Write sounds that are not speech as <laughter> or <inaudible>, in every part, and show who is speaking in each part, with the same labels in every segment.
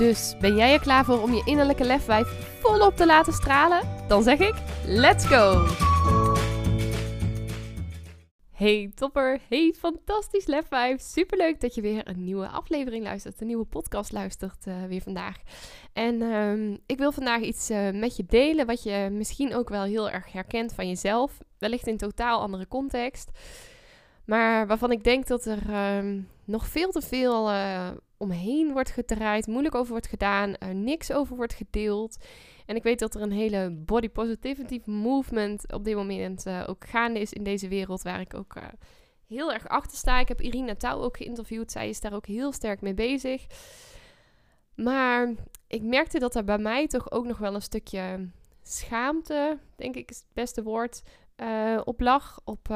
Speaker 1: Dus ben jij er klaar voor om je innerlijke lefwijf volop te laten stralen? Dan zeg ik: let's go! Hey topper, hey fantastisch lefwijf. Superleuk dat je weer een nieuwe aflevering luistert, een nieuwe podcast luistert uh, weer vandaag. En um, ik wil vandaag iets uh, met je delen wat je misschien ook wel heel erg herkent van jezelf. Wellicht in totaal andere context. Maar waarvan ik denk dat er um, nog veel te veel uh, omheen wordt gedraaid, moeilijk over wordt gedaan, er niks over wordt gedeeld. En ik weet dat er een hele body positivity movement op dit moment uh, ook gaande is in deze wereld, waar ik ook uh, heel erg achter sta. Ik heb Irina Touw ook geïnterviewd. Zij is daar ook heel sterk mee bezig. Maar ik merkte dat er bij mij toch ook nog wel een stukje schaamte, denk ik is het beste woord, uh, op lag. Op,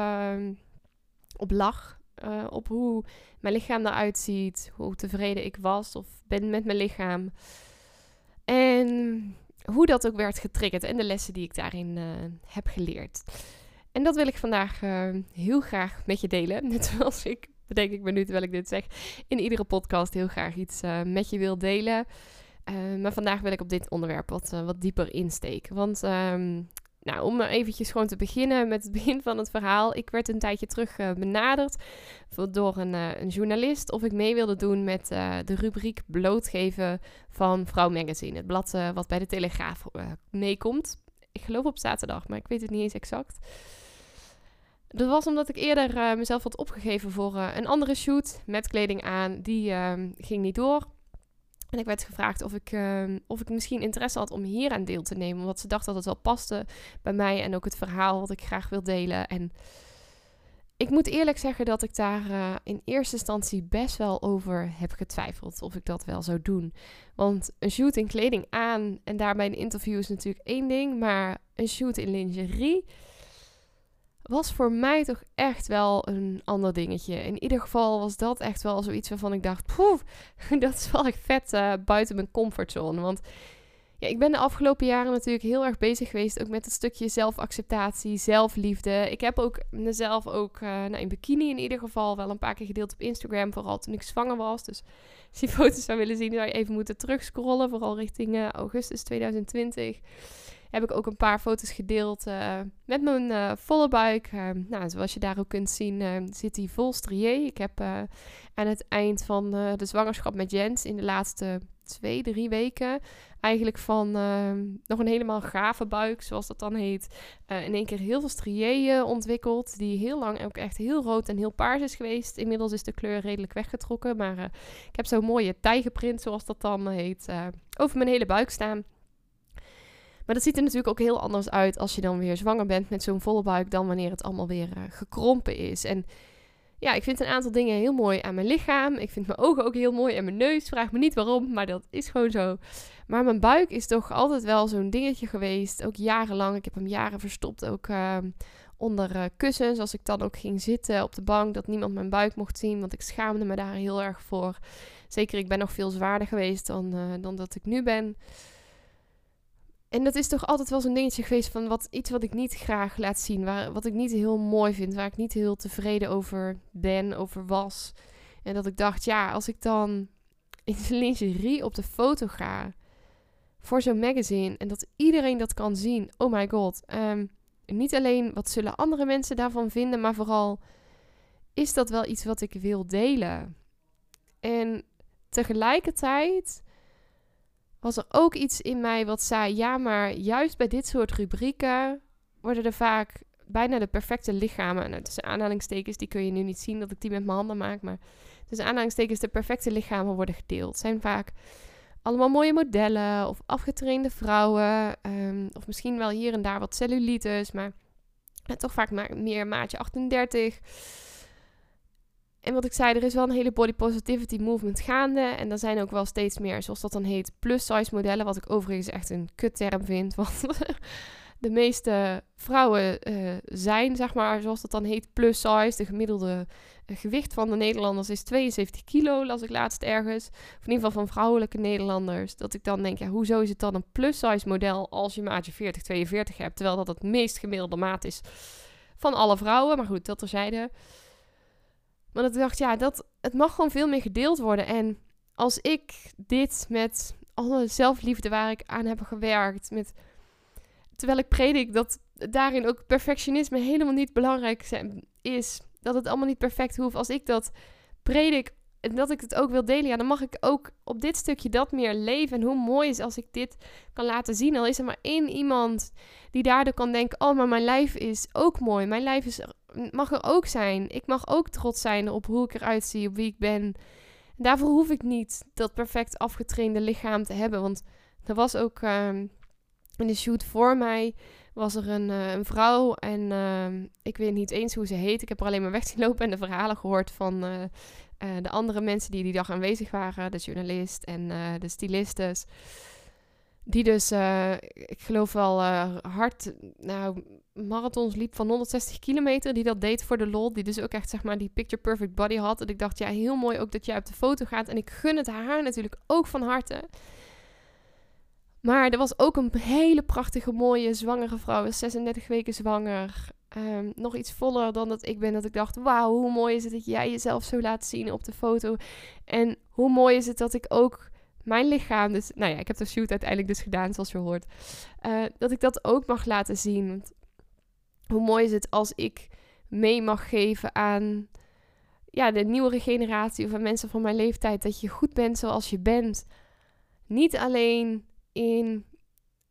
Speaker 1: op lag. Op hoe mijn lichaam eruit ziet, hoe tevreden ik was of ben met mijn lichaam. En hoe dat ook werd getriggerd en de lessen die ik daarin uh, heb geleerd. En dat wil ik vandaag uh, heel graag met je delen. <laughs> Net zoals ik, bedenk ik me nu terwijl ik dit zeg, in iedere podcast heel graag iets met je wil delen. maar vandaag wil ik op dit onderwerp wat, wat dieper insteken. Want um, nou, om eventjes gewoon te beginnen met het <laughs> begin van het verhaal. Ik werd een tijdje terug uh, benaderd door een, uh, een, journalist of ik mee wilde doen met uh, de rubriek blootgeven van Vrouw Magazine. Het blad wat bij de Telegraaf meekomt. Ik geloof op zaterdag, maar ik weet het niet eens exact. Dat was omdat ik eerder mezelf had opgegeven voor een andere shoot met kleding aan. Die ehm, ging niet door. En ik werd gevraagd of ik, uh, of ik misschien interesse had om hier aan deel te nemen. Omdat ze dacht dat het wel paste bij mij en ook het verhaal wat ik graag wil delen. En ik moet eerlijk zeggen dat ik daar uh, in eerste instantie best wel over heb getwijfeld of ik dat wel zou doen. Want een shoot in kleding aan en daarbij een interview is natuurlijk één ding. Maar een shoot in lingerie was voor mij toch echt wel een ander dingetje. In ieder geval was dat echt wel zoiets waarvan ik dacht, poeh, <laughs> dat is wel echt vet uh, buiten mijn comfortzone. Want ja, ik ben de afgelopen jaren natuurlijk heel erg bezig geweest ook met het stukje zelfacceptatie, zelfliefde. Ik heb ook mezelf ook uh, nou, in bikini in ieder geval wel een paar keer gedeeld op Instagram, vooral toen ik zwanger was. Dus als je <laughs> foto's zou willen zien, zou je even moeten terugscrollen, vooral richting uh, augustus 2020 heb ik ook een paar foto's gedeeld uh, met mijn uh, volle buik. Uh, nou, zoals je daar ook kunt zien, zit hij vol strié. Ik heb aan het eind van de zwangerschap met Jens in de laatste twee, drie weken eigenlijk van nog een helemaal gave buik, zoals dat dan heet, in één keer heel veel striëën ontwikkeld, die heel lang ook echt heel rood en heel paars is geweest. Inmiddels is de kleur redelijk weggetrokken, maar ik heb zo'n mooie tijgerprint, zoals dat dan heet, over mijn hele buik staan. Maar dat ziet er natuurlijk ook heel anders uit als je dan weer zwanger bent met zo'n volle buik dan wanneer het allemaal weer uh, gekrompen is. En ja, ik vind een aantal dingen heel mooi aan mijn lichaam. Ik vind mijn ogen ook heel mooi en mijn neus. Vraag me niet waarom, maar dat is gewoon zo. Maar mijn buik is toch altijd wel zo'n dingetje geweest. Ook jarenlang. Ik heb hem jaren verstopt. Ook uh, onder uh, kussens. Als ik dan ook ging zitten op de bank. Dat niemand mijn buik mocht zien. Want ik schaamde me daar heel erg voor. Zeker, ik ben nog veel zwaarder geweest dan, uh, dan dat ik nu ben. En dat is toch altijd wel zo'n dingetje geweest van wat, iets wat ik niet graag laat zien. Waar, wat ik niet heel mooi vind. Waar ik niet heel tevreden over ben, over was. En dat ik dacht, ja, als ik dan <laughs> in lingerie op de foto ga. Voor zo'n magazine. En dat iedereen dat kan zien. Oh my god. Um, niet alleen wat zullen andere mensen daarvan vinden. Maar vooral is dat wel iets wat ik wil delen. En tegelijkertijd was er ook iets in mij wat zei: ja, maar juist bij dit soort rubrieken worden er vaak bijna de perfecte lichamen. Nou, tussen aanhalingstekens, die kun je nu niet zien dat ik die met mijn handen maak, maar tussen aanhalingstekens, de perfecte lichamen worden gedeeld. Zijn vaak allemaal mooie modellen of afgetrainde vrouwen, um, of misschien wel hier en daar wat cellulitis, maar toch vaak maar meer maatje 38. En wat ik zei, er is wel een hele body positivity movement gaande. En er zijn ook wel steeds meer, zoals dat dan heet, plus-size modellen. Wat ik overigens echt een kutterm vind. <laughs> Want de meeste vrouwen uh, zijn, zeg maar, zoals dat dan heet, plus-size. De gemiddelde uh, gewicht van de Nederlanders is 72 kilo, las ik laatst ergens. Of in ieder geval van vrouwelijke Nederlanders. Dat ik dan denk, ja, hoezo is het dan een plus-size model als je maatje 40, 42 hebt? Terwijl dat het meest gemiddelde maat is van alle vrouwen. Maar goed, dat terzijde. Maar dat ik dacht, ja, dat, het mag gewoon veel meer gedeeld worden. En als ik dit met alle zelfliefde waar ik aan heb gewerkt, met, terwijl ik predik dat daarin ook perfectionisme helemaal niet belangrijk is, dat het allemaal niet perfect hoeft. Als ik dat predik en dat ik het ook wil delen, ja, dan mag ik ook op dit stukje dat meer leven. En hoe mooi is als ik dit kan laten zien. Al is er maar één iemand die daardoor kan denken: oh, maar mijn lijf is ook mooi. Mijn lijf is, mag er ook zijn. Ik mag ook trots zijn op hoe ik eruit zie, op wie ik ben. En daarvoor hoef ik niet dat perfect afgetrainde lichaam te hebben. Want er was ook uh, in de shoot voor mij was er een, uh, een vrouw en uh, ik weet niet eens hoe ze heet. Ik heb er alleen maar <laughs> weg zien lopen en de verhalen gehoord van uh, de andere mensen die die dag aanwezig waren. De journalist en de stylistes. Die dus, ik geloof wel hard, nou, marathons liep van 160 kilometer. Die dat deed voor de lol. Die dus ook echt, zeg maar, die picture perfect body had. En ik dacht, ja, heel mooi ook dat jij op de foto gaat. En ik gun het haar natuurlijk ook van harte. Maar er was ook een hele prachtige, mooie zwangere vrouw. 36 weken zwanger. Um, nog iets voller dan dat ik ben. Dat ik dacht, wauw, hoe mooi is het dat jij jezelf zo laat zien op de foto. En hoe mooi is het dat ik ook mijn lichaam... Dus, nou ja, ik heb de shoot uiteindelijk dus gedaan, zoals je hoort. Uh, dat ik dat ook mag laten zien. Want hoe mooi is het als ik mee mag geven aan ja, de nieuwere generatie... of aan mensen van mijn leeftijd... dat je goed bent zoals je bent. Niet alleen in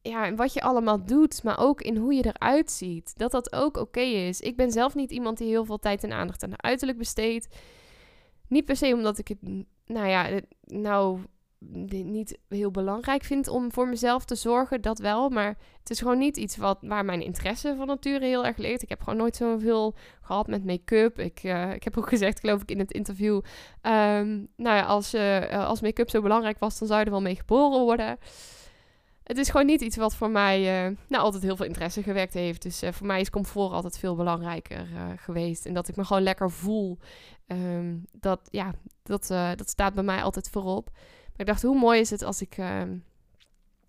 Speaker 1: ja, wat je allemaal doet, maar ook in hoe je eruit ziet. Dat dat ook oké is. Ik ben zelf niet iemand die heel veel tijd en aandacht aan uiterlijk besteedt. Niet per se omdat ik het, nou ja, nou niet heel belangrijk vind om voor mezelf te zorgen, dat wel. Maar het is gewoon niet iets wat, waar mijn interesse van nature heel erg ligt. Ik heb gewoon nooit zoveel gehad met make-up. Ik, uh, ik heb ook <laughs> gezegd, geloof ik, in het interview... Um, nou ja, als, uh, als make-up zo belangrijk was, dan zou je er wel mee geboren worden het is gewoon niet iets wat voor mij uh, nou, altijd heel veel interesse gewekt heeft. Dus uh, voor mij is comfort altijd veel belangrijker uh, geweest. En dat ik me gewoon lekker voel. Um, dat, ja, dat, dat staat bij mij altijd voorop. Maar ik dacht, hoe mooi is het als ik... Ehm,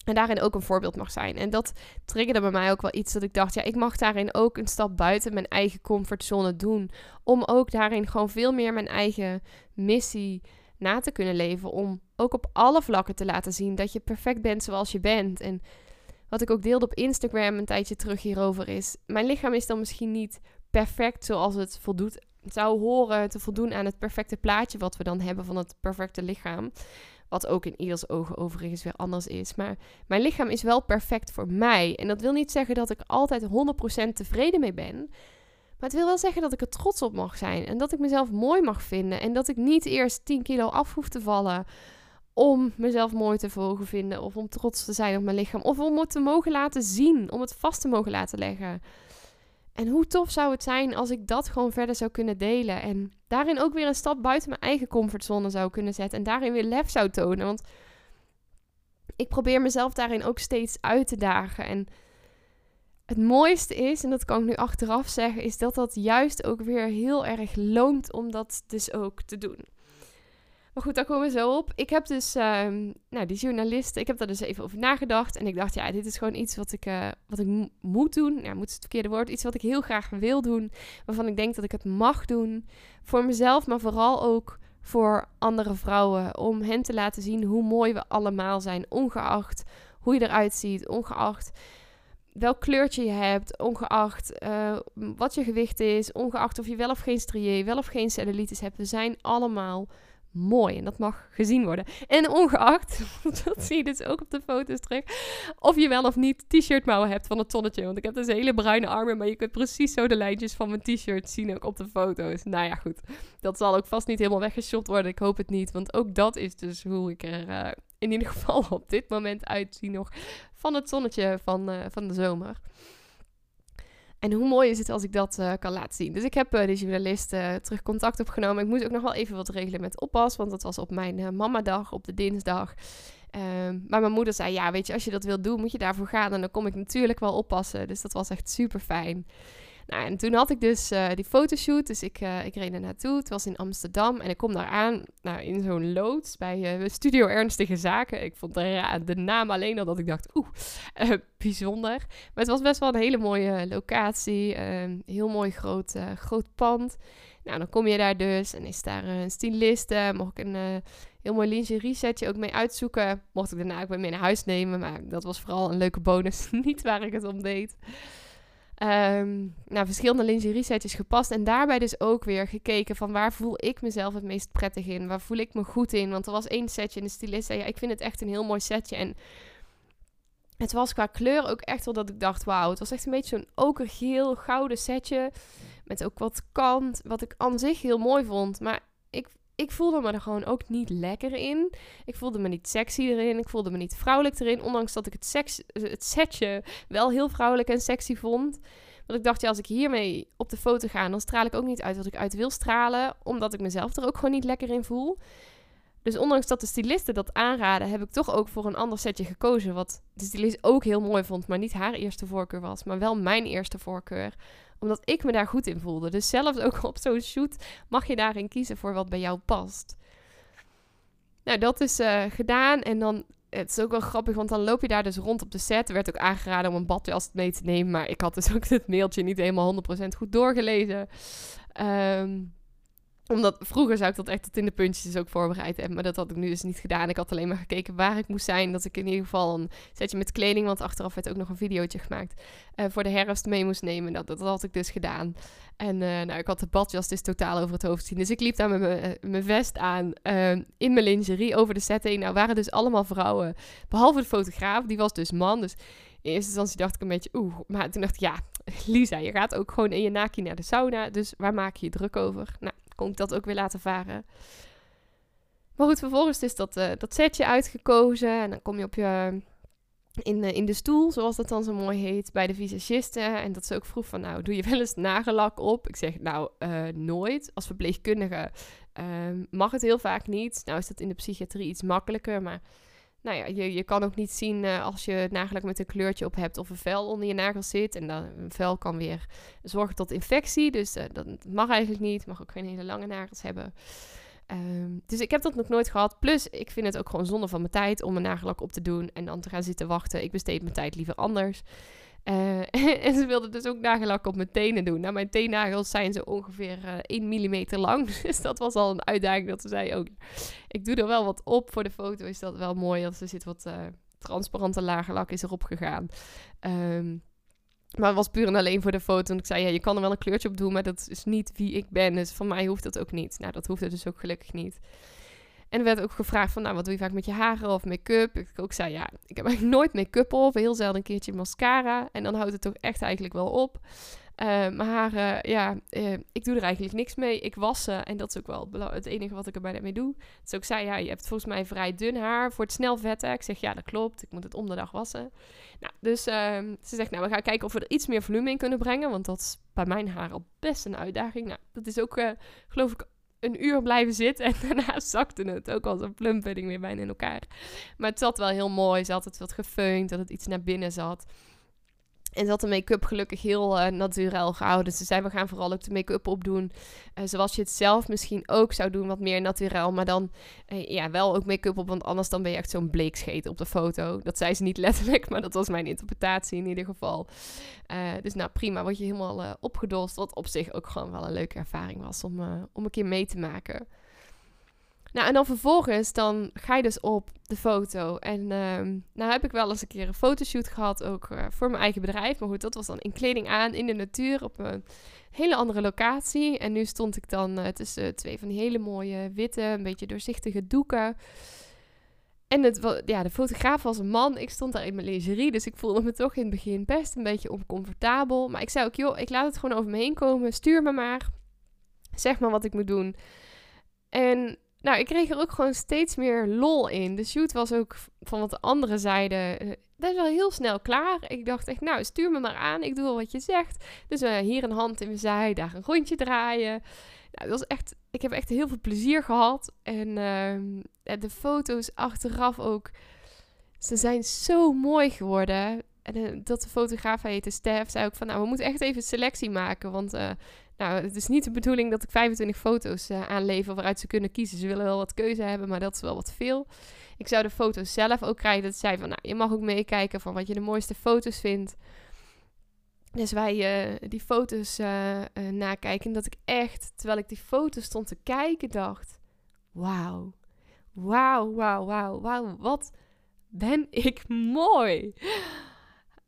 Speaker 1: en daarin ook een voorbeeld mag zijn. En dat triggerde bij mij ook wel iets dat ik dacht, ja, ik mag daarin ook een stap buiten mijn eigen comfortzone doen. Om ook daarin gewoon veel meer mijn eigen missie na te kunnen leven. Om ook op alle vlakken te laten zien dat je perfect bent zoals je bent. En wat ik ook deelde op Instagram een tijdje terug hierover is: mijn lichaam is dan misschien niet perfect zoals het voldoet. zou horen te voldoen aan het perfecte plaatje wat we dan hebben van het perfecte lichaam. Wat ook in ieders ogen overigens weer anders is. Maar mijn lichaam is wel perfect voor mij. En dat wil niet zeggen dat ik altijd 100% tevreden mee ben. Maar het wil wel zeggen dat ik er trots op mag zijn. En dat ik mezelf mooi mag vinden. En dat ik niet eerst 10 kilo af hoef te vallen. Om mezelf mooi te mogen vinden. Of om trots te zijn op mijn lichaam. Of om het te mogen laten zien. Om het vast te mogen laten leggen. En hoe tof zou het zijn als ik dat gewoon verder zou kunnen delen. En daarin ook weer een stap buiten mijn eigen comfortzone zou kunnen zetten. En daarin weer lef zou tonen. Want ik probeer mezelf daarin ook steeds uit te dagen. En het mooiste is, en dat kan ik nu achteraf zeggen, is dat dat juist ook weer heel erg loont om dat dus ook te doen. Maar goed, daar komen we zo op. Ik heb dus, um, nou, die journalisten, ik heb daar dus even over nagedacht. En ik dacht, ja, dit is gewoon iets wat ik, uh, wat ik moet doen. Ja, moet het verkeerde woord. Iets wat ik heel graag wil doen. Waarvan ik denk dat ik het mag doen. Voor mezelf, maar vooral ook voor andere vrouwen. Om hen te laten zien hoe mooi we allemaal zijn. Ongeacht hoe je eruit ziet. Ongeacht welk kleurtje je hebt, ongeacht uh, wat je gewicht is, ongeacht of je wel of geen strié, wel of geen cellulitis hebt. We zijn allemaal mooi en dat mag gezien worden. En ongeacht, <laughs> dat zie je dus ook op de foto's terug, of je wel of niet t-shirt mouwen hebt van het tonnetje. Want ik heb dus hele bruine armen, maar je kunt precies zo de lijntjes van mijn t-shirt zien ook op de foto's. Nou ja, goed. Dat zal ook vast niet helemaal weggeshopt worden. Ik hoop het niet, want ook dat is dus hoe ik er uh, in ieder geval op dit moment uitzie nog van het zonnetje van, uh, van de zomer. En hoe mooi is het als ik dat uh, kan laten zien. Dus ik heb uh, de journalist uh, terug contact opgenomen. Ik moest ook nog wel even wat regelen met oppas. Want dat was op mijn mamadag, op de dinsdag. Um, maar mijn moeder zei, ja, weet je, als je dat wilt doen, moet je daarvoor gaan. En dan kom ik natuurlijk wel oppassen. Dus dat was echt super fijn. Nou, en toen had ik dus uh, die fotoshoot. Dus ik, uh, ik reed er naartoe. Het was in Amsterdam. En ik kom daar aan nou, in zo'n loods bij uh, Studio Ernstige Zaken. Ik vond de, de naam alleen al dat ik dacht, oeh, <laughs> bijzonder. Maar het was best wel een hele mooie locatie. Een heel mooi groot, groot pand. Nou, dan kom je daar dus en is daar een styliste. Mocht ik een heel mooi lingerie setje ook mee uitzoeken. Mocht ik daarna ook mee naar huis nemen. Maar dat was vooral een leuke bonus. <laughs> Niet waar ik het om deed. Um, nou, verschillende lingerie setjes gepast. En daarbij dus ook weer gekeken van waar voel ik mezelf het meest prettig in? Waar voel ik me goed in? Want er was één setje en de stylist zei, ja, ik vind het echt een heel mooi setje. En het was qua kleur ook echt wel dat ik dacht, wauw, het was echt een beetje zo'n okergeel, gouden setje. Met ook wat kant, wat ik aan zich heel mooi vond. Maar ik ik voelde me er gewoon ook niet lekker in. Ik voelde me niet sexy erin. Ik voelde me niet vrouwelijk erin. Ondanks dat ik het, het setje wel heel vrouwelijk en sexy vond. Want ik dacht, ja, als ik hiermee op de foto ga, dan straal ik ook niet uit wat ik uit wil stralen. Omdat ik mezelf er ook gewoon niet lekker in voel. Dus ondanks dat de stylisten dat aanraden, heb ik toch ook voor een ander setje gekozen. Wat de stylist ook heel mooi vond, maar niet haar eerste voorkeur was. Maar wel mijn eerste voorkeur omdat ik me daar goed in voelde. Dus zelfs ook op zo'n shoot mag je daarin kiezen voor wat bij jou past. Nou, dat is uh, gedaan. En dan, het is ook wel grappig, want dan loop je daar dus rond op de set. Er werd ook aangeraden om een badjas mee te nemen. Maar ik had dus <laughs> ook het mailtje niet helemaal 100% goed doorgelezen. Um, omdat vroeger zou ik dat echt tot in de puntjes ook voorbereid hebben. Maar dat had ik nu dus niet gedaan. Ik had alleen maar gekeken waar ik moest zijn. Dat ik in ieder geval een setje met kleding. Want achteraf werd ook nog een videootje gemaakt. Uh, voor de herfst mee moest nemen. Dat, dat had ik dus gedaan. En uh, nou, ik had de badjas dus totaal over het hoofd zien. Dus ik liep daar met mijn uh, vest aan. in mijn lingerie over de set heen. Nou waren dus allemaal vrouwen. Behalve de fotograaf. Die was dus man. Dus in eerste instantie dacht ik een beetje oeh. Maar toen dacht ik ja, <laughs> Lisa, je gaat ook gewoon in je naki naar de sauna. Dus waar maak je je druk over? Nou kon ik dat ook weer laten varen. Maar goed, vervolgens is dat, uh, dat setje uitgekozen. En dan kom je op je, in, uh, in de stoel, zoals dat dan zo mooi heet, bij de visagiste. En dat ze ook vroeg van, nou, doe je wel eens nagellak op? Ik zeg, nou, uh, nooit. Als verpleegkundige ehm, mag het heel vaak niet. Nou is dat in de psychiatrie iets makkelijker, maar nou ja, je, je kan ook niet zien uh, als je nagellak met een kleurtje op hebt of een vel onder je nagels zit. En dan een vel kan weer zorgen tot infectie. Dus uh, dat mag eigenlijk niet. Mag ook geen hele lange nagels hebben. Um, dus ik heb dat nog nooit gehad. Plus, ik vind het ook gewoon zonde van mijn tijd om een nagellak op te doen en dan te gaan zitten wachten. Ik besteed mijn tijd liever anders. Uh, <laughs> en ze wilde dus ook nagellak op mijn tenen doen. Nou, mijn teennagels zijn zo ongeveer uh, 1 mm lang. <laughs> Dus dat was al een uitdaging dat ze zei ook. Ik doe er wel wat op. Voor de foto is dat wel mooi. Als er zit wat uh, transparante lagerlak is erop gegaan. Um, maar het was puur en alleen voor de foto. En ik zei, ja, je kan er wel een kleurtje op doen, maar dat is niet wie ik ben. Dus van mij hoeft dat ook niet. Nou, dat hoefde dus ook gelukkig niet. En er werd ook gevraagd van, nou, wat doe je vaak met je haren of make-up? Ik ook zei, ja, ik heb eigenlijk nooit make-up op. Heel zelden een keertje mascara. En dan houdt het toch echt eigenlijk wel op. Uh, mijn haren, ja, uh, ik doe er eigenlijk niks mee. Ik was ze en dat is ook wel het enige wat ik er bijna mee doe. Dus ook zei, ja, je hebt volgens mij vrij dun haar voor het snel vetten. Ik zeg, ja, dat klopt. Ik moet het om de dag wassen. Nou, dus uh, ze zegt, nou, we gaan kijken of we er iets meer volume in kunnen brengen. Want dat is bij mijn haar al best een uitdaging. Nou, dat is ook, eh, geloof ik, een uur blijven zitten. En <laughs> daarna zakte het ook als een plumpudding weer bijna in elkaar. Maar het zat wel heel mooi. Ze had het wat gefeund, dat het iets naar binnen zat. En ze had de make-up gelukkig heel uh, natuurlijk gehouden. Ze zei, we gaan vooral ook de make-up opdoen. Uh, zoals je het zelf misschien ook zou doen, wat meer natuurlijk. Maar dan uh, ja, wel ook make-up op, want anders dan ben je echt zo'n bleekscheet op de foto. Dat zei ze niet <laughs> letterlijk, maar dat was mijn interpretatie in ieder geval. dus nou, prima, word je helemaal opgedost. Wat op zich ook gewoon wel een leuke ervaring was om, om een keer mee te maken. Nou, en dan vervolgens, dan ga je dus op de foto. En um, nou heb ik wel eens een keer een fotoshoot gehad, ook uh, voor mijn eigen bedrijf. Maar goed, dat was dan in kleding aan, in de natuur, op een hele andere locatie. En nu stond ik dan uh, tussen twee van die hele mooie witte, een beetje doorzichtige doeken. En het, ja, de fotograaf was een man. Ik stond daar in mijn lingerie, dus ik voelde me toch in het begin best een beetje oncomfortabel. Maar ik zei ook, joh, ik laat het gewoon over me heen komen. Stuur me maar. Zeg maar wat ik moet doen. En nou, ik kreeg er ook gewoon steeds meer lol in. De shoot was ook van wat de anderen zeiden eh, best wel heel snel klaar. Ik dacht echt, nou, stuur me maar aan. Ik doe wat je zegt. Dus hier een hand in mijn zij, daar een rondje draaien. Nou, dat was echt, ik heb echt heel veel plezier gehad. En uh, de foto's achteraf ook, ze zijn zo mooi geworden. En uh, dat de fotograaf, heette Stef, zei ook van, nou, we moeten echt even selectie maken. Want uh, nou, het is niet de bedoeling dat ik 25 foto's uh, aanlever waaruit ze kunnen kiezen. Ze willen wel wat keuze hebben, maar dat is wel wat veel. Ik zou de foto's zelf ook krijgen. Dat zei van, nou, je mag ook meekijken van wat je de mooiste foto's vindt. Dus wij die foto's nakijken. En dat ik echt, terwijl ik die foto's stond te kijken, dacht: Wauw, wauw, wauw, wauw, wauw, wat ben ik mooi.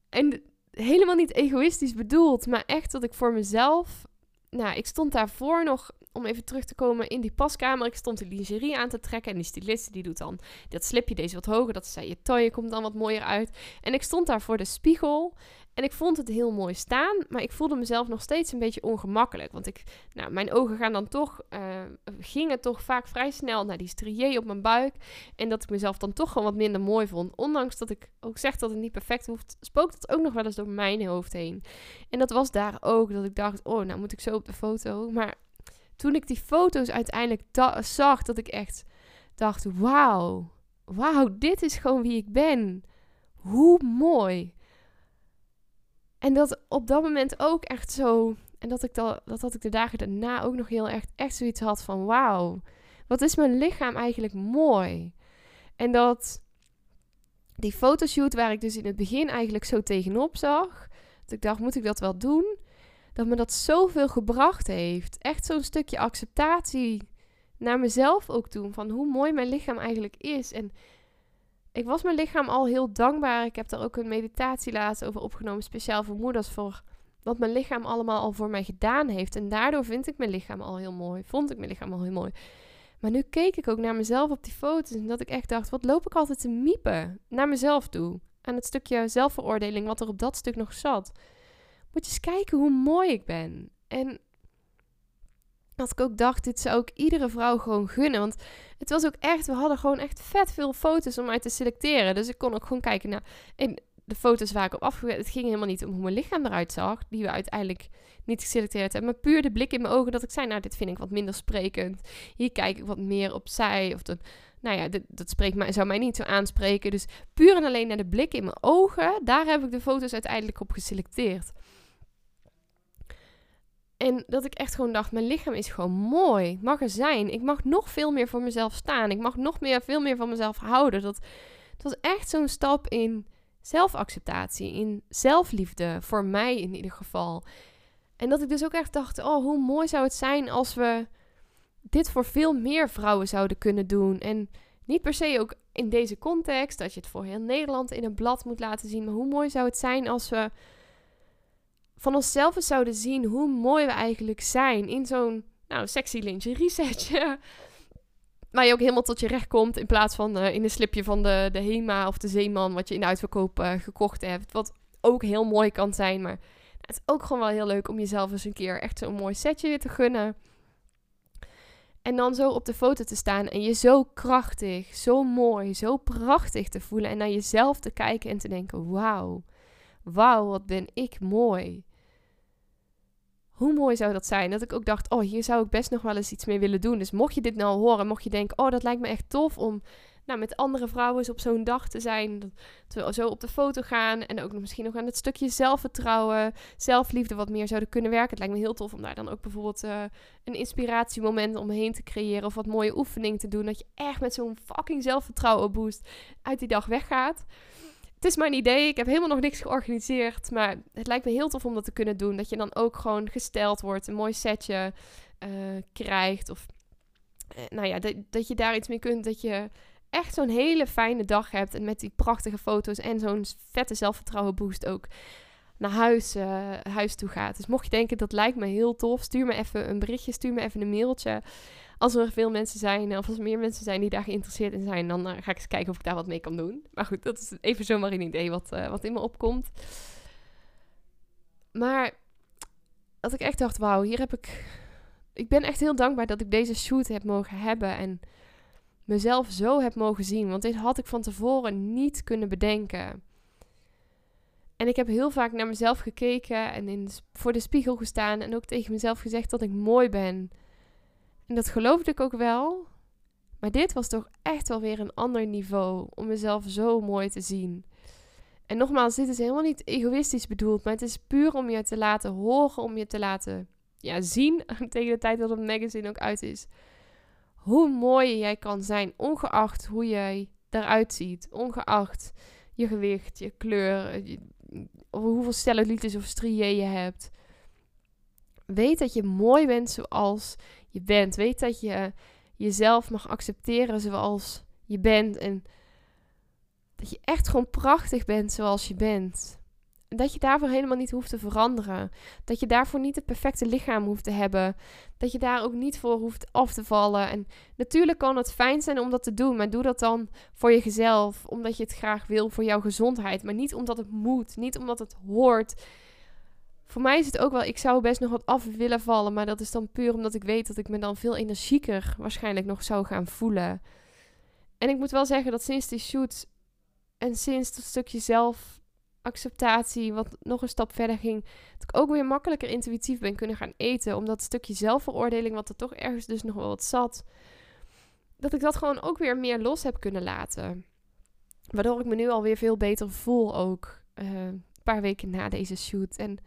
Speaker 1: En helemaal niet egoïstisch bedoeld, maar echt dat ik voor mezelf. Nou, ik stond daarvoor nog om even terug te komen in die paskamer. Ik stond de lingerie aan te trekken. En die styliste die doet dan dat slipje deze wat hoger. Dat zei je toy komt dan wat mooier uit. En ik stond daar voor de spiegel. En ik vond het heel mooi staan, maar ik voelde mezelf nog steeds een beetje ongemakkelijk. Want ik, nou, mijn ogen gaan dan toch, uh, gingen toch vaak vrij snel naar die strié op mijn buik. En dat ik mezelf dan toch gewoon wat minder mooi vond. Ondanks dat ik ook zeg dat het niet perfect hoeft, spookt het ook nog wel eens door mijn hoofd heen. En dat was daar ook, dat ik dacht, oh, nou moet ik zo op de foto. Maar toen ik die foto's uiteindelijk zag, dat ik echt dacht, wauw, wauw, dit is gewoon wie ik ben. Hoe mooi. En dat op dat moment ook echt zo. En dat ik dat, dat had ik de dagen daarna ook nog heel erg echt zoiets had van wauw. Wat is mijn lichaam eigenlijk mooi? En dat die fotoshoot waar ik dus in het begin eigenlijk zo tegenop zag. Dat ik dacht, moet ik dat wel doen? Dat me dat zoveel gebracht heeft. Echt zo'n stukje acceptatie naar mezelf ook doen. Van hoe mooi mijn lichaam eigenlijk is. En ik was mijn lichaam al heel dankbaar. Ik heb daar ook een meditatie laatst over opgenomen, speciaal voor moeders, voor wat mijn lichaam allemaal al voor mij gedaan heeft. En daardoor vind ik mijn lichaam al heel mooi. Vond ik mijn lichaam al heel mooi. Maar nu keek ik ook naar mezelf op die foto's en dat ik echt dacht, wat loop ik altijd te miepen naar mezelf toe. Aan het stukje zelfveroordeling wat er op dat stuk nog zat. Moet je eens kijken hoe mooi ik ben. En dat ik ook dacht, dit zou ik iedere vrouw gewoon gunnen. Want het was ook echt, we hadden gewoon echt vet veel foto's om uit te selecteren. Dus ik kon ook gewoon kijken naar de foto's waar ik op afgewerkt. Het ging helemaal niet om hoe mijn lichaam eruit zag, die we uiteindelijk niet geselecteerd hebben. Maar puur de blik in mijn ogen dat ik zei, nou, dit vind ik wat minder sprekend. Hier kijk ik wat meer opzij. Of dat, nou ja, dat spreekt mij, zou mij niet zo aanspreken. Dus puur en alleen naar de blik in mijn ogen, daar heb ik de foto's uiteindelijk op geselecteerd. En dat ik echt gewoon dacht, mijn lichaam is gewoon mooi. mag er zijn. Ik mag nog veel meer voor mezelf staan. Ik mag nog meer, veel meer van mezelf houden. Dat, het was echt zo'n stap in zelfacceptatie, in zelfliefde. Voor mij in ieder geval. En dat ik dus ook echt dacht, oh, hoe mooi zou het zijn als we dit voor veel meer vrouwen zouden kunnen doen. En niet per se ook in deze context, dat je het voor heel Nederland in een blad moet laten zien. Maar hoe mooi zou het zijn als we van onszelf eens zouden zien hoe mooi we eigenlijk zijn in zo'n nou, sexy lingerie setje. <laughs> Waar je ook helemaal tot je recht komt in plaats van uh, in een slipje van de, de Hema of de Zeeman wat je in de uitverkoop uh, gekocht hebt. Wat ook heel mooi kan zijn, maar het is ook gewoon wel heel leuk om jezelf eens een keer echt zo'n mooi setje te gunnen. En dan zo op de foto te staan en je zo krachtig, zo mooi, zo prachtig te voelen. En naar jezelf te kijken en te denken: wauw, wauw, wat ben ik mooi. Hoe mooi zou dat zijn? Dat ik ook dacht, oh, hier zou ik best nog wel eens iets mee willen doen. Dus mocht je dit nou horen, mocht je denken, oh, dat lijkt me echt tof om nou, met andere vrouwen eens op zo'n dag te zijn. Dat, we zo op de foto gaan. En ook misschien nog aan het stukje zelfvertrouwen, zelfliefde wat meer zouden kunnen werken. Het lijkt me heel tof om daar dan ook bijvoorbeeld uh, een inspiratiemoment omheen te creëren. Of wat mooie oefeningen te doen. Dat je echt met zo'n fucking zelfvertrouwen boost uit die dag weggaat het is mijn idee. Ik heb helemaal nog niks georganiseerd. Maar het lijkt me heel tof om dat te kunnen doen. Dat je dan ook gewoon gesteld wordt. Een mooi setje uh, krijgt. Of uh, nou ja, dat, dat je daar iets mee kunt. Dat je echt zo'n hele fijne dag hebt. En met die prachtige foto's en zo'n vette zelfvertrouwen boost ook naar huis, uh, huis toe gaat. Dus mocht je denken dat lijkt me heel tof, stuur me even een berichtje, stuur me even een mailtje als er veel mensen zijn, of als er meer mensen zijn die daar geïnteresseerd in zijn, dan uh, ga ik eens kijken of ik daar wat mee kan doen. Maar goed, dat is even zomaar een idee wat, uh, wat in me opkomt. Maar dat ik echt dacht, wauw, hier heb ik... Ik ben echt heel dankbaar dat ik deze shoot heb mogen hebben en mezelf zo heb mogen zien. Want dit had ik van tevoren niet kunnen bedenken. En ik heb heel vaak naar mezelf gekeken en in voor de spiegel gestaan en ook tegen mezelf gezegd dat ik mooi ben. En dat geloofde ik ook wel. Maar dit was toch echt wel weer een ander niveau om mezelf zo mooi te zien. En nogmaals, dit is helemaal niet egoïstisch bedoeld, maar het is puur om je te laten horen, om je te laten ja, zien <laughs> tegen de tijd dat het magazine ook uit is. Hoe mooi jij kan zijn, ongeacht hoe jij eruit ziet, ongeacht je gewicht, je kleur, hoeveel cellulitis of striën je hebt. Weet dat je mooi bent zoals bent. Weet dat je jezelf mag accepteren zoals je bent. En dat je echt gewoon prachtig bent zoals je bent. Dat je daarvoor helemaal niet hoeft te veranderen. Dat je daarvoor niet het perfecte lichaam hoeft te hebben. Dat je daar ook niet voor hoeft af te vallen. En natuurlijk kan het fijn zijn om dat te doen. Maar doe dat dan voor jezelf. Omdat je het graag wil voor jouw gezondheid. Maar niet omdat het moet. Niet omdat het hoort. Voor mij is het ook wel, ik zou best nog wat af willen vallen. Maar dat is dan puur omdat ik weet dat ik me dan veel energieker waarschijnlijk nog zou gaan voelen. En ik moet wel zeggen dat sinds die shoot en sinds dat stukje zelfacceptatie, wat nog een stap verder ging, dat ik ook weer makkelijker intuïtief ben kunnen gaan eten. Omdat het stukje zelfveroordeling, wat er toch ergens dus nog wel wat zat, dat ik dat gewoon ook weer meer los heb kunnen laten. Waardoor ik me nu alweer veel beter voel ook. Uh, een paar weken na deze shoot. En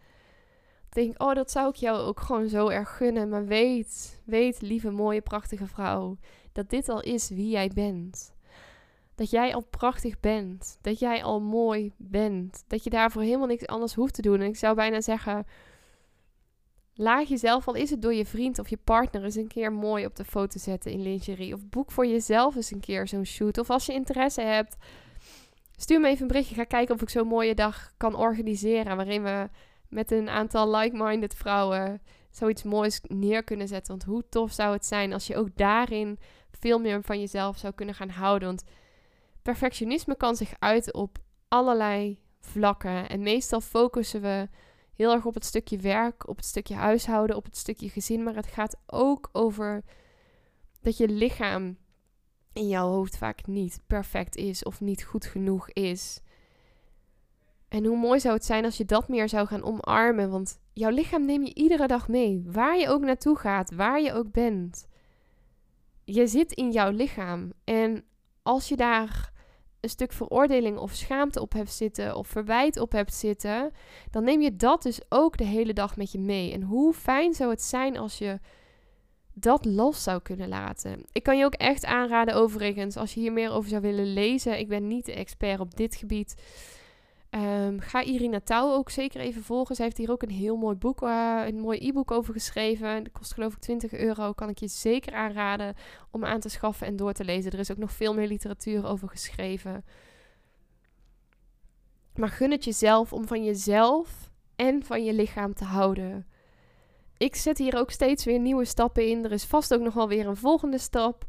Speaker 1: denk, oh, dat zou ik jou ook gewoon zo erg gunnen. Maar weet, weet, lieve, mooie, prachtige vrouw, dat dit al is wie jij bent. Dat jij al prachtig bent. Dat jij al mooi bent. Dat je daarvoor helemaal niks anders hoeft te doen. En ik zou bijna zeggen. Laat jezelf, al is het door je vriend of je partner, eens een keer mooi op de foto zetten in lingerie. Of boek voor jezelf eens een keer zo'n shoot. Of als je interesse hebt, stuur me even een berichtje. Ga kijken of ik zo'n mooie dag kan organiseren. Waarin we met een aantal like-minded vrouwen zoiets moois neer kunnen zetten. Want hoe tof zou het zijn als je ook daarin veel meer van jezelf zou kunnen gaan houden. Want perfectionisme kan zich uiten op allerlei vlakken. En meestal focussen we heel erg op het stukje werk, op het stukje huishouden, op het stukje gezin. Maar het gaat ook over dat je lichaam in jouw hoofd vaak niet perfect is of niet goed genoeg is. En hoe mooi zou het zijn als je dat meer zou gaan omarmen. Want jouw lichaam neem je iedere dag mee. Waar je ook naartoe gaat, waar je ook bent. Je zit in jouw lichaam. En als je daar een stuk veroordeling of schaamte op hebt zitten of verwijt op hebt zitten, dan neem je dat dus ook de hele dag met je mee. En hoe fijn zou het zijn als je dat los zou kunnen laten. Ik kan je ook echt aanraden, overigens, als je hier meer over zou willen lezen. Ik ben niet de expert op dit gebied. Um, ga Irina Touw ook zeker even volgen. Zij heeft hier ook een heel mooi boek, uh, een mooi e-book over geschreven. Dat kost geloof ik 20 euro. Kan ik je zeker aanraden om aan te schaffen en door te lezen. Er is ook nog veel meer literatuur over geschreven. Maar gun het jezelf om van jezelf en van je lichaam te houden. Ik zet hier ook steeds weer nieuwe stappen in. Er is vast ook nog wel weer een volgende stap.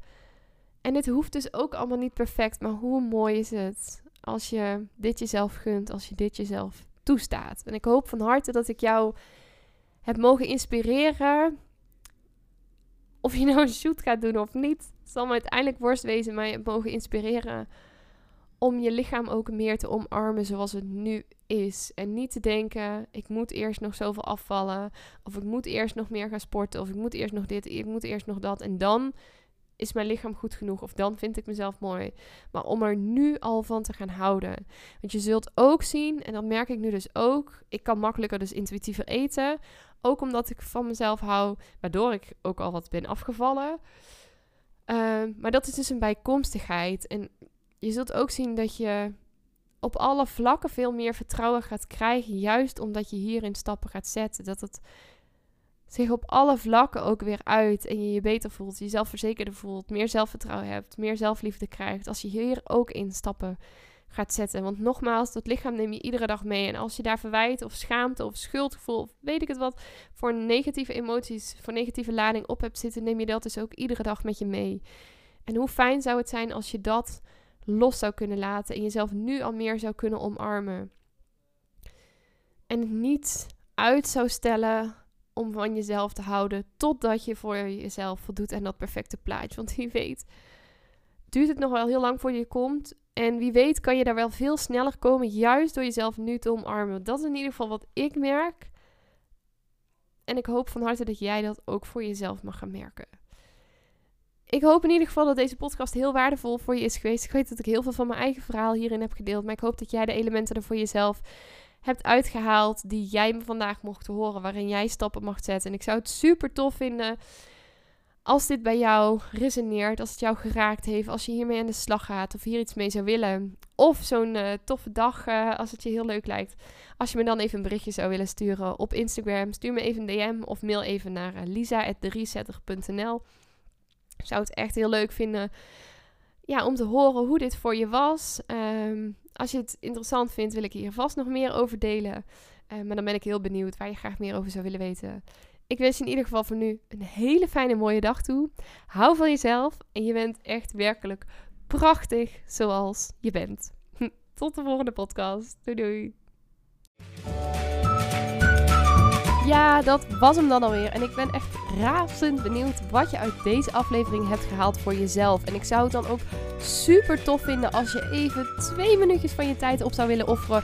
Speaker 1: En het hoeft dus ook allemaal niet perfect, maar hoe mooi is het als je dit jezelf gunt, als je dit jezelf toestaat. En ik hoop van harte dat ik jou heb mogen inspireren. Of je nou een shoot gaat doen of niet, zal me uiteindelijk worst wezen, maar je hebt mogen inspireren om je lichaam ook meer te omarmen zoals het nu is. En niet te denken, ik moet eerst nog zoveel afvallen, of ik moet eerst nog meer gaan sporten, of ik moet eerst nog dit, ik moet eerst nog dat. En dan is mijn lichaam goed genoeg of dan vind ik mezelf mooi. Maar om er nu al van te gaan houden. Want je zult ook zien, en dat merk ik nu dus ook, ik kan makkelijker dus intuïtiever eten. Ook omdat ik van mezelf hou, waardoor ik ook al wat ben afgevallen. Ehm, maar dat is dus een bijkomstigheid. En je zult ook zien dat je op alle vlakken veel meer vertrouwen gaat krijgen. Juist omdat je hierin stappen gaat zetten. Dat het zich op alle vlakken ook weer uit en je je beter voelt, jezelf verzekerder voelt, meer zelfvertrouwen hebt, meer zelfliefde krijgt, als je hier ook in stappen gaat zetten. Want nogmaals, dat lichaam neem je iedere dag mee. En als je daar verwijt of schaamte of schuldgevoel of weet ik het wat, voor negatieve emoties, voor negatieve lading op hebt zitten, neem je dat dus ook iedere dag met je mee. En hoe fijn zou het zijn als je dat los zou kunnen laten en jezelf nu al meer zou kunnen omarmen. En niet uit zou stellen om van jezelf te houden totdat je voor jezelf voldoet en dat perfecte plaatje. Want wie weet, duurt het nog wel heel lang voor je komt. En wie weet kan je daar wel veel sneller komen, juist door jezelf nu te omarmen. Dat is in ieder geval wat ik merk. En ik hoop van harte dat jij dat ook voor jezelf mag gaan merken. Ik hoop in ieder geval dat deze podcast heel waardevol voor je is geweest. Ik weet dat ik heel veel van mijn eigen verhaal hierin heb gedeeld. Maar ik hoop dat jij de elementen er voor jezelf hebt uitgehaald. Die jij me vandaag mocht horen. Waarin jij stappen mag zetten. En ik zou het super tof vinden als dit bij jou resoneert, als het jou geraakt heeft, als je hiermee aan de slag gaat of hier iets mee zou willen, of zo'n uh, toffe dag uh, als het je heel leuk lijkt, als je me dan even een berichtje zou willen sturen op Instagram, stuur me even een DM of mail even naar uh, lisa.deresetter.nl. Ik zou het echt heel leuk vinden ja, om te horen hoe dit voor je was. Um, als je het interessant vindt, wil ik hier vast nog meer over delen. maar dan ben ik heel benieuwd waar je graag meer over zou willen weten. Ik wens je in ieder geval voor nu een hele fijne mooie dag toe. Hou van jezelf en je bent echt werkelijk prachtig zoals je bent. <laughs> Tot de volgende podcast. Doei doei. Ja, dat was hem dan alweer. En ik ben echt razend benieuwd wat je uit deze aflevering hebt gehaald voor jezelf. En ik zou het dan ook super tof vinden als je even twee minuutjes van je tijd op zou willen offeren